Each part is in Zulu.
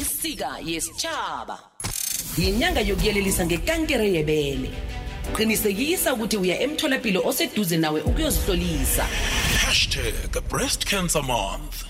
isika yesitshaba yinyanga yokuyelelisa ngekankere yebele. Qinisekisa ukuthi uya emtholapilo oseduze nawe ukuyozihlolisa. Hashtag Breast Cancer Month.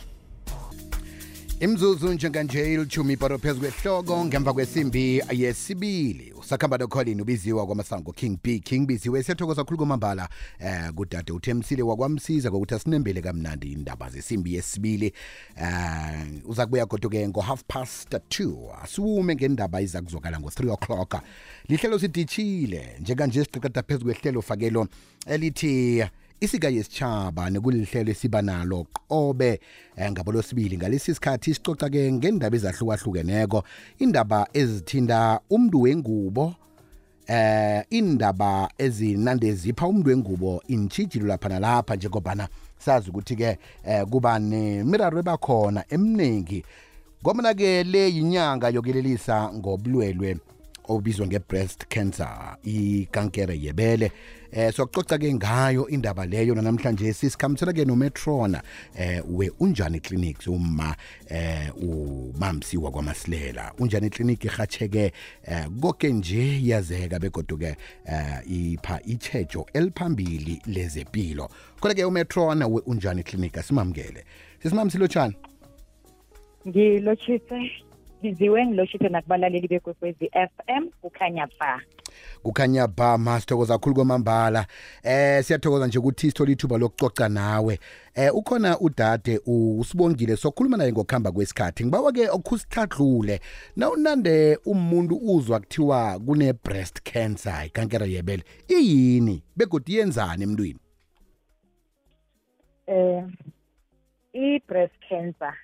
imzuzu njenganje ilithumi iparo phezu kwehloko ngemva kwesimbi yesibili usakhamba nokholini ubiziwa kwamasango king b. King biziwe siyathokoza khulu kwamambala eh kudade uthemsile wakwamsiza ngokuthi asinembele kamnandi indaba zesimbi yesibili. Eh uza kubuya goduke ngo-half past 2 asiwume ngendaba iza kuzokala ngo-3 o'clock. Lihlelo sidishile njenganje siqeqeda phezu kwehlelo fakelo elithi isika yesitshaba nekulihlelo esiba nalo qobe eh, ngabo losibili ngalesi sikhathi sicoca ke ngendaba ezahlukahlukeneko. Indaba ezithinta umntu wengubo eh indaba ezinande zipha umuntu wengubo intshijilo lapha nalapha njengobana sazi ukuthi ke eh, kuba nemiraro ebakhona eminingi ngomana ke le yinyanga yokulelisa ngobulwelwe obizwa nge-breast cancer ikankere yebele. Eh sokucoca ke ngayo indaba leyo namhlanje sisikhambisela ke nometrona eh we unjani clinics uma eh umamsiwa kwamasilela. Unjani clinic ihatsheke eh konke nje yazeka begoduke eh ipha ichejo eliphambili lezempilo khona ke umetrona we unjani clinic asimamukele. Sisimamsilotshani ngilotshise biziwe ngilotshise nakubalaleli bekwekwezi FM kukhanya ba. Kukhanya ba masithokoza kakhulu kwamambala. Eh siyathokoza nje ukuthi sithola ithuba lokucoca nawe. Eh ukhona udade usibongile sokhuluma naye ngokuhamba kwesikhathi. Ngibawa ke okhusithathlule nawunande umuntu uzwa kuthiwa kune breast cancer ikankere yebele. Iyini? Begodi yenzani emntwini? Eh i-breast cancer.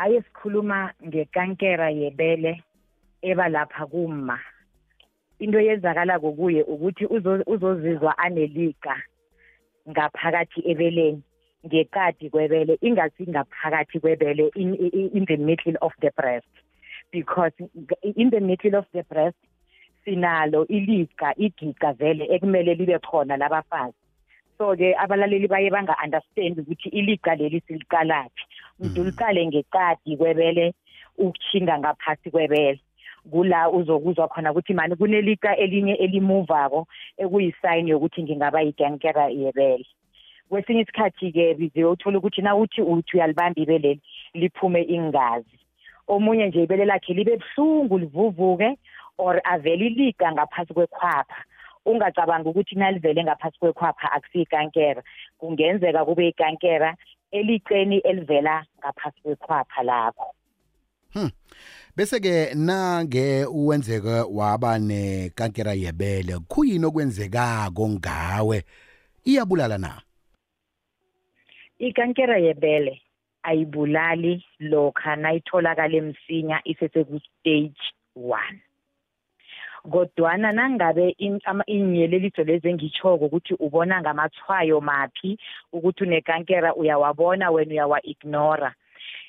Hayi sikhuluma ngekankera yebele eba lapha kuma into eyenzakalako kuye ukuthi uzo- uzozizwa aneliqa ngaphakathi ebeleni ngekadi kwebele ingasi ngaphakathi kwebele in, in, in the middle of the breast. Because in the middle of the breast sinalo iliqa igiga vele ekumele libe khona labafazi. So-ke abalaleli baye banga-understand ukuthi iliqa leli siliqalaphi mntu liqale ngekadi kwebele ukushinga ngaphasi kwebele. Kula uzokuzwa khona ukuthi mani kunelika elinye elimuvako ekuyisayini yokuthi ngingaba yikankera yebele. Kwesinye isikhathi-ke biziwe uthole ukuthi na uthi uthi uyalibamba ibeleli liphume ingazi omunye nje ibele lakhe libe buhlungu livuvuke or avele iliqa ngaphasi kwekhwapha. Ungacabanga ukuthi nalivele ngaphasi kwekhwapha akusiyikankera kungenzeka kube ikankera eliceni elivela ngaphasi kwekhwapha lakho. Bese ke nange uwenzeke waba nekankera yebele kuyini okwenzekako ngawe? Iyabulala na? Ikankera yebele ayibulali lokha nayitholakala msinya isese-stage one. Kodwana nangabe iinyeleliso lezi engitshoko ukuthi ubona ngamathwayo maphi ukuthi unekankera uyawabona wena uyawa-ignora.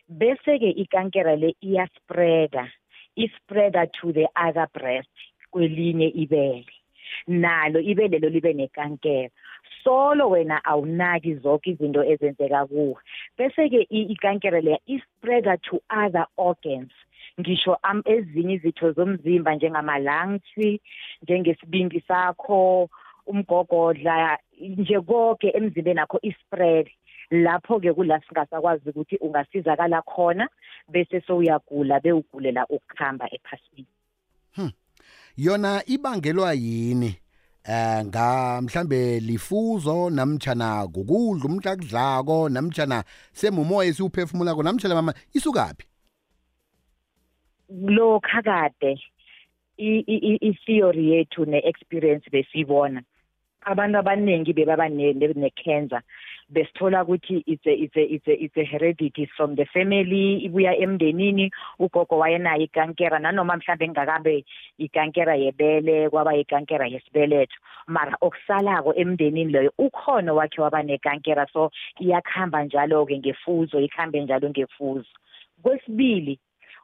Bese-ke ikankera le iyaspreda ispreda to the other breast kwelinye ibele. Nalo ibele lo libe nekankera. Solo wena awunaki zonke izinto ezenzeka kuwe. Bese-ke i- ikankera leya ispreda to other organs. Ngisho am ezinye izitho zomzimba njengama-lungs njengesibindi sakho umgogodla nje konke emzimbeni akho ispread. Lapho-ke kula singasakwazi ukuthi ungasizakala khona bese sowuyagula bewugulela ukuhamba ephasini. Yona ibangelwa yini? Eh nga mhlambe lifuzo namtjana kukudla umuntu akudlako namtjana semumoya esiwuphefumulako namtjana mama isukaphi? Lokha kade i-theory yethu ne-experience besiyibona abantu abaningi bebaba ne- ne- ne-cancer besithola ukuthi it's a, it's a, it's a, it's a heredity from the family ibuya emndenini ugogo wayenayo ikankera nanoma mhlambe ngingakabe ikankera yebele kwaba ikankera yesibeletho mara okusalako emndenini loyo ukhona wakhe waba nekankera so iyakuhamba njalo-ke ngefuzo ikhambe njalo ngefuzo. Kwesibili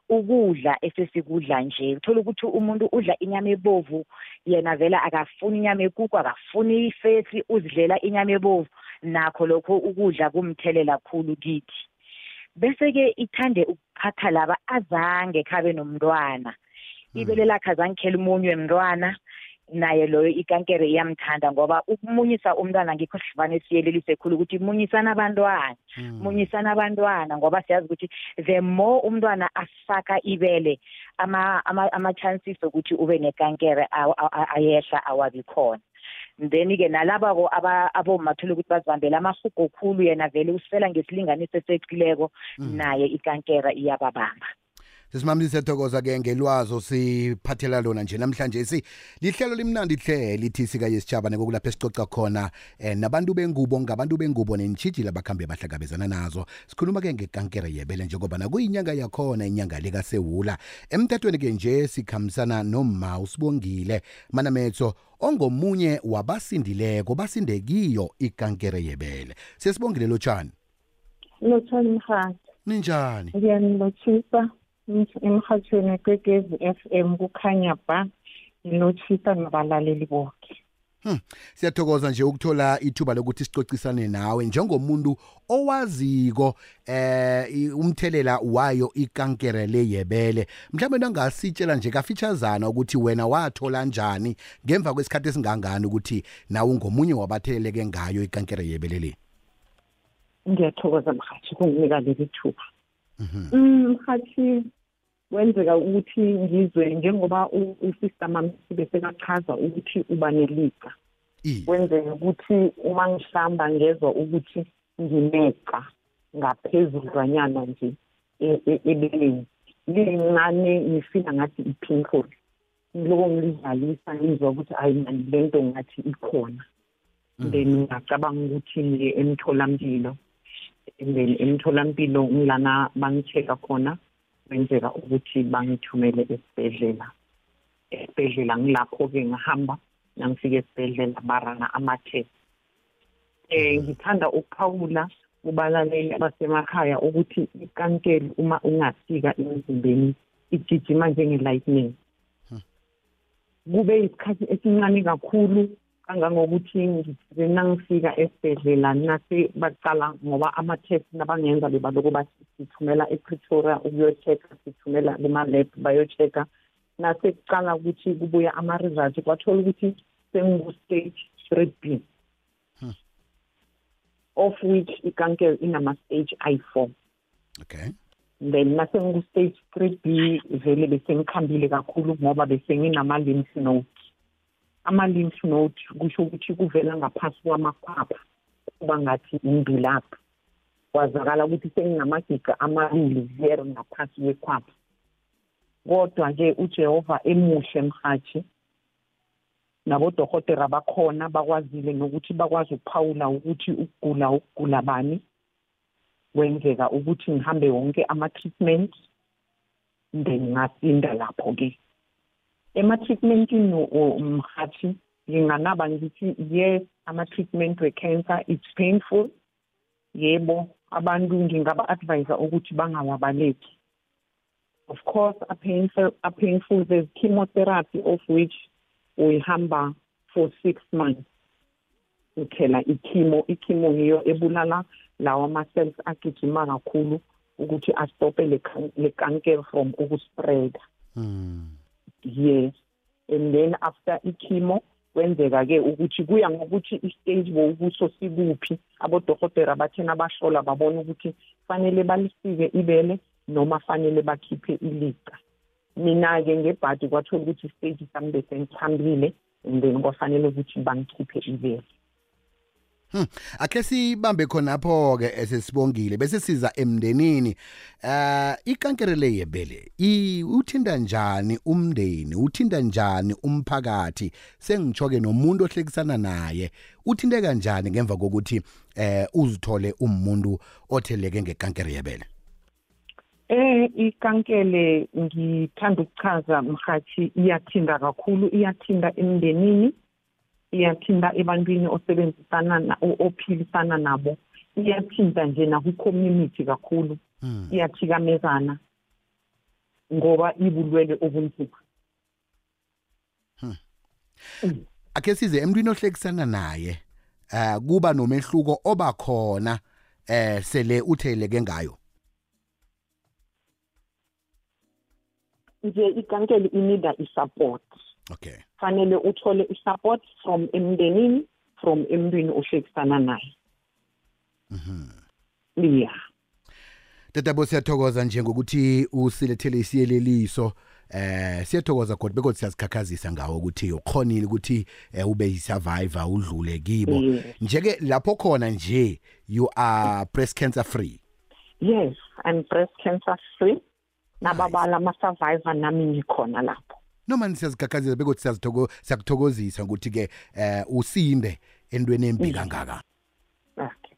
ukudla esesikudla nje. Uthola ukuthi umuntu udla inyama ebovu yena vele akafuni inyama ekukhu akafuni ifesi uzidlela inyama ebovu. Nakho lokho ukudla kumthelela kakhulu kithi. Bese ke ithande ukuphatha laba azange khabe nomntwana. Ibele lakhe azangikhela umunywe mntwana. Naye loyo ikankere iyamthanda ngoba ukumunyisa umntwana ngikho sivane siyelelise khulu ukuthi munyisana abantwana munyisana abantwana ngoba siyazi ukuthi the more umntwana asaka ibele ama ama ama chances ukuthi ube nekankere aw- aw- ayehla awabi khona. Then ke nalaba ko abomathola ukuthi bazibambele amahugo khulu yena vele usela ngesilinganiso eseqileko naye ikankera iyababamba. Sesimamli siyathokoza ke ngelwazo siphathela lona nje namhlanje. Si lihlelo limnandi hle lithi sika yesitshaba nekokulapho esicoca khona eh, nabantu bengubo ngabantu bengubo nentshijila bakhambe bahlangabezana nazo. Sikhuluma ke ngekankere yebele njengoba nakuyinyanga yakhona inyanga likasewula. Emtatweni ke nje sikhambisana noma usibongile manametso ongomunye wabasindileko basinde kiyo ikankere yebele. Sesibongile lotshani? Lotshani mhathi ninjani? Ngiyanilotshisa emhathweni kwegezi f m kukhanya ba ngilotshisa nabalaleli bonke Hmm. Siyathokoza nje ukuthola ithuba lokuthi sicocisane nawe njengomuntu owaziko eh i- umthelela wayo ikankere leyebele. Mhlawumbe nangasitshela nje kafeaturesana ukuthi wena wathola njani ngemva kwesikhathi esingangani ukuthi nawe ungomunye wabatheleleke ngayo ikankere yebele le. ngiyathokoza mhathi kunginika leli thuba Mm, mhathi kwenzeka ukuthi ngizwe njengoba u- usister mamsibe sekachaza ukuthi uba neliga I. kwenzeka ukuthi uma ngihlamba ngezwa ukuthi ngimeqa ngaphezudlwanyana nje e- e- ebeleni lincane ngifila ngathi i-pinkle ngiloko ngilidlalisa ngizwa ukuthi hayi mani le nto ngathi ikhona. Then ngacabanga ukuthi ngiye emtholampilo and then emtholampilo ngilana bangi-check-a khona. Kwenzeka ukuthi bangithumele esibhedlela. Esibhedlela ngilapho-ke ngahamba nangifika esibhedlela barana ama-test. Eh ngithanda ukuphawula kubalaleli abasemakhaya ukuthi ikankeli uma ungafika emzimbeni igijima njenge-lightning. Kube isikhathi esincane kakhulu kangangokuthi nangifika esibhedlela nase baqala ngoba ama-test nabangenza bebaloko bathi sithumela epretoria ukuyo-check-a sithumela kuma-lab bayo-check-a. Nase kuqala ukuthi kubuya ama-result kwathola ukuthi sengiku-stage three b of which ikankere inama-stage ayi-four. Okay. then mase ngiku-stage three b vele bese ngikhambile kakhulu ngoba bese nginama-lymph node. Ama-lymph node kusho ukuthi kuvela ngaphasi kwamakhwapha kuba ngathi imbilapha kwazakala ukuthi senginamagiga amabili very ngaphasi kwekhwapha. Kodwa-ke ujehova emuhle mhathi nabodokotera bakhona bakwazile nokuthi bakwazi ukuphawula ukuthi ukugula ukugula bani. Kwenzeka ukuthi ngihambe wonke ama-treatment then ngasinda lapho-ke. Ema-treatmentini o- mhathi nginganaba ngithi yes ama-treatment we-cancer it's painful. Yebo abantu ngingaba-advise ukuthi bangawabaleki. Of course a-painful, a-painful there's chemotherapy of which uyihamba for six months. Uthela ichemo ichemo ngiyo ebulala lawa ama-cells agijima kakhulu ukuthi astope le cancer from ukuspreada. Mm. Yes. And then after ichemo kwenzeka-ke ukuthi kuya ngokuthi istage bowukuso sikuphi. Abodokotera bathena bahlola babona ukuthi fanele balisike ibele noma fanele bakhiphe iliqa mina-ke ngebhadi kwathola ukuthi istage sami bese ngithambile and then kwafanele ukuthi bangikhiphe ibele. Hmm. Akhe sibambe khonapho ke esesibongile bese siza emndenini. Eh ikankere le yebele uthinta njani umndeni? Uthinta njani umphakathi? Sengitsho ke nomuntu ohlekisana naye. Uthinte kanjani ngemva kokuthi eh uzithole umuntu otheleke ngekankere yebele? Eh ikankele ngithanda ukuchaza mhathi iyathinda kakhulu iyathinda emndenini iyathinta ebantwini osebenzisana ophilisana nabo. Iyathinta nje nakwi-community kakhulu. Hmm. Iyathikamezana ngoba ibulwele obunzima. Hmm. Hmm. Akhe size emntwini ohlekisana naye eh kuba nomehluko oba khona eh sele utheleke ngayo. Nje ikankeli inida isupport. Okay. Fanele uthole i-support from emndenini from emntwini ohlekisana naye. Mhm. Yeah tatabo siyathokoza nje ngokuthi usilethele isiyeleliso. Eh siyathokoza kodwa bekodwa siyazikhakhazisa ngawo ukuthi ukhonile ukuthi eh, ube yisurvivor udlule kibo. Yes. njeke lapho khona nje you are breast cancer free. Yes i'm breast cancer free. Nababala ama-survivor nami ngikhona lapho. Noma siyazikhakhazisa bekodwa siyazithoko siyakuthokozisa ukuthi ke eh usinde entweni embi kangaka. Okay.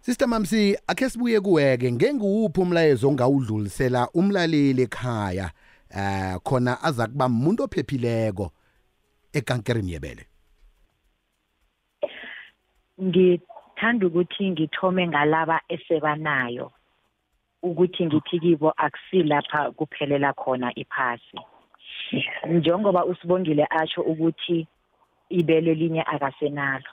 Sister Mamsi akhe sibuye kuweke ngenguuphi umlayezo ongawudlulisela umlaleli ekhaya eh khona aza kuba umuntu ophephileko ekankereni yebele? Ngithanda ukuthi ngithome ngalaba esebanayo ukuthi ngithi kibo akusilapha kuphelela khona iphasi. Njengoba usibongile asho ukuthi ibele linye akasenalo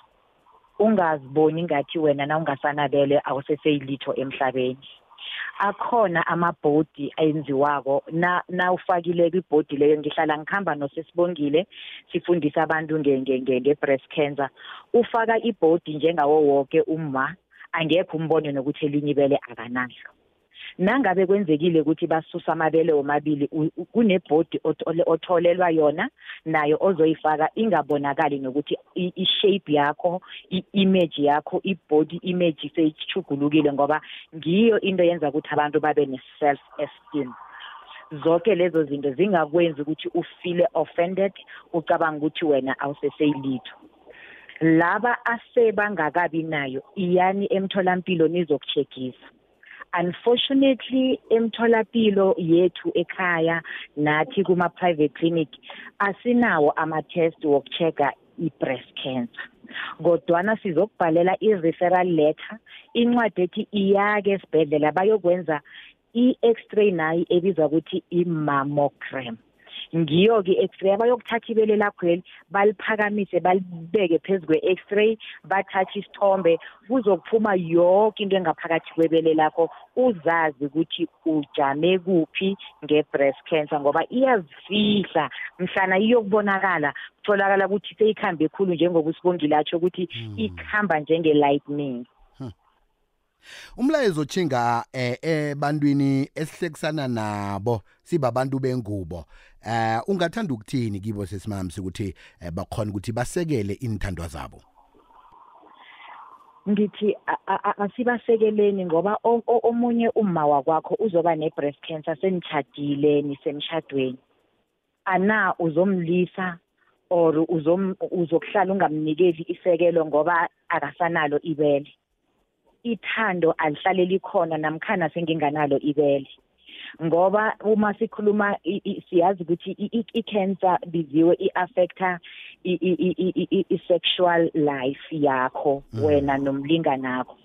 ungaziboni ngathi wena na ungasanabele awuseseyilitho emhlabeni. Akhona amabhodi ayenziwako na nawufakile kwibhodi leyo ngihlala ngikhamba nosesibongile sifundisa abantu nge- nge- nge- nge-breast cancer. Ufaka ibhodi njengawo wonke umma angekho umbone nokuthi elinye ibele akanalo. Nangabe kwenzekile ukuthi basusa amabele omabili u- u- kunebhodi othole- otholelwa yona nayo ozoyifaka ingabonakali nokuthi i- i-shape yakho i-image yakho i-body image seyichugulukile ngoba ngiyo into yenza ukuthi abantu babe ne-self esteem zonke lezo zinto zingakwenzi ukuthi ufile offended ucabanga ukuthi wena awuseseyilitho. Laba asebangakabi nayo iyani emtholampilo nizokucheckisa? Unfortunately emtholapilo yethu ekhaya nathi kuma private clinic asinawo ama test wokuchecka i-breast cancer. Kodwana sizokubhalela i-referral letter incwadi ethi iyake esibhedlela bayokwenza i-x-ray nayo ebizwa ukuthi i-mammogram. Ngiyo-ke i-x-ray abayokuthatha ibele lakhweli baliphakamise balibeke phezu kwe-x-ray bathathe isithombe. Kuzokuphuma yonke into engaphakathi kwebele lakho. Uzazi ukuthi ujame kuphi nge-breast cancer ngoba iyazifihla. Mhlana iyokubonakala kutholakala ukuthi seyikhambe ekhulu njengoba usibongile atsho ukuthi ikhamba njenge-lightning. Umlayezo chinga eh ebantwini esihlekisana nabo sibabantu bengubo. Eh ungathanda ukuthini kibo sesimamsi ukuthi eh, bakhona ukuthi basekele inthandwa zabo? Ngithi asibasekeleni ngoba omunye umma wakwakho uzoba ne-breast cancer senitshadile nisemshadweni ana uzomlisa or uzokuhlala ungamnikeli isekelo ngoba akasanalo ibele. Ithando alihlale likhona namkhana senginganalo ibele. Ngoba uma sikhuluma i- i- siyazi ukuthi i- i- i-cancer biziwe i-affecta i- i- i- i- i- i-sexual life yakho wena nomlinganakho.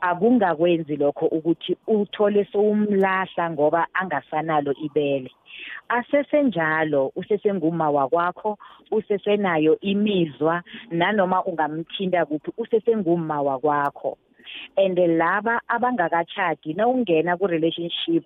Akungakwenzi lokho ukuthi uthole sowumlahla ngoba angasanalo ibele. Asesenjalo usesenguma wakwakho usesenayo imizwa nanoma ungamthinta kuphi usesenguma wakwakho. And laba abangakachadi nawungena ku-relationship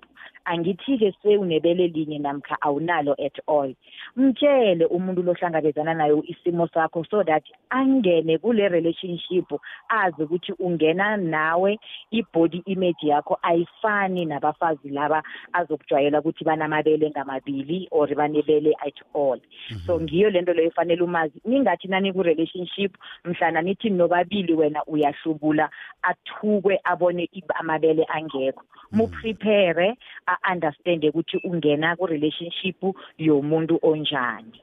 angithi-ke sewunebele linye namkha awunalo at all. Mtshele umuntu lohlangabezana nayo isimo sakho so that angene kule relationship azi ukuthi ungena nawe i-body image yakho ayifani nabafazi laba azokujwayela ukuthi banamabele ngamabili or banebele at all. So ngiyo lento leyo fanele umazi. Ningathi nani ku-relationship mhlana nithi nobabili wena uyahlubula athukwe abone amabele angekho. Muprepare a-understande ukuthi ungena ku-relationship yomuntu onjani.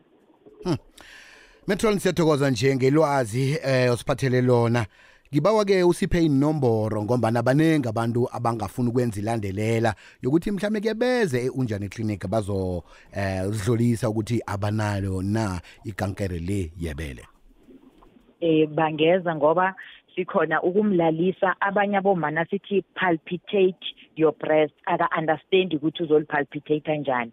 Metron siyathokoza nje ngelwazi eh osiphathele lona. Ngibawa ke usiphe inomboro ngoba abanengi abantu abangafuni ukwenza ilandelela yokuthi mhlambe ke beze eunjani clinic bazo eh udlulisa ukuthi abanalo na ikankere le yebele. eh bangeza ngoba sikhona ukumlalisa abanye abomama sithi palpitate your breast aka understand ukuthi uzolipalpitate kanjani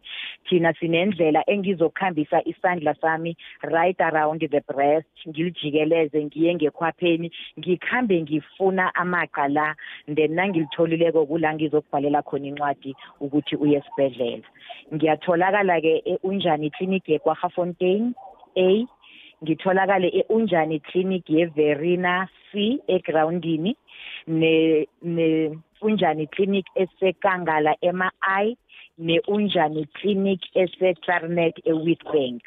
thina sinendlela engizokuhambisa isandla sami right around the breast ngilijikeleze ngiye ngekhwapheni ngikhambe ngifuna amaqa la then nangilitholileko kula ngizokubhalela khona incwadi ukuthi uye esibhedlela. Ngiyatholakala-ke e-unjani clinic yekwagafontein a. ngitholakale e-unjani clinic yeverina c egroundini ne ne unjani clinic esekangala ema-i ne-unjani clinic ese-clarinet e-witbank.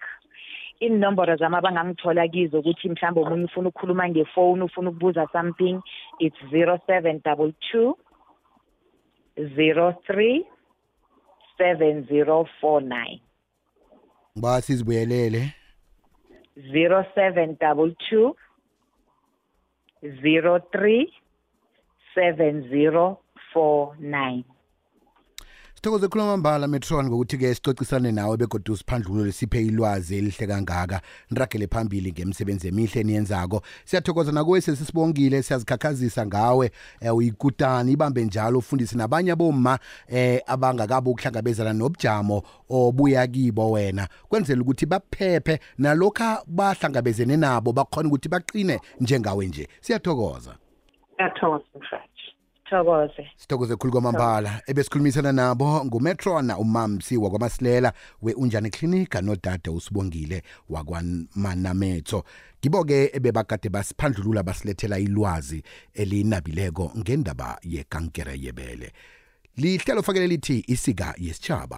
Inomboro zami abangangithola kizo ukuthi mhlawumbe omunye ufuna ukukhuluma ngefoni ufuna ukubuza something it's zero seven double two zero three seven zero four nine. Ba sizibuyelele. Zero seven double two zero three seven zero four nine sithokoze khuluma mbala metron ngokuthi-ke sicocisane nawe begodwa siphandlulo siphe ilwazi elihle kangaka niragele phambili ngemisebenzi emihle eniyenzako. Siyathokoza nakuwe sesisibongile siyazikhakhazisa ngawe. Um uyikutani ibambe njalo ufundise nabanye aboma um abangakabi ukuhlangabezana nobujamo obuya kibo wena. Kwenzela ukuthi baphephe nalokhu bahlangabezene nabo bakhona ukuthi baqine njengawe nje. Siyathokoza. Ngiyathokoza mfati. Thokoze sithokoze khulu kwamambala. Ebesikhulumisana nabo ngumetrona umamsi wakwamasilela we-unjani clinic nodade usibongile wakwamanametho kibo-ke ebebakade basiphandlulula basilethela ilwazi elinabileko ngendaba yekankere yebele. Lihlelo fakele lithi isika yesitshaba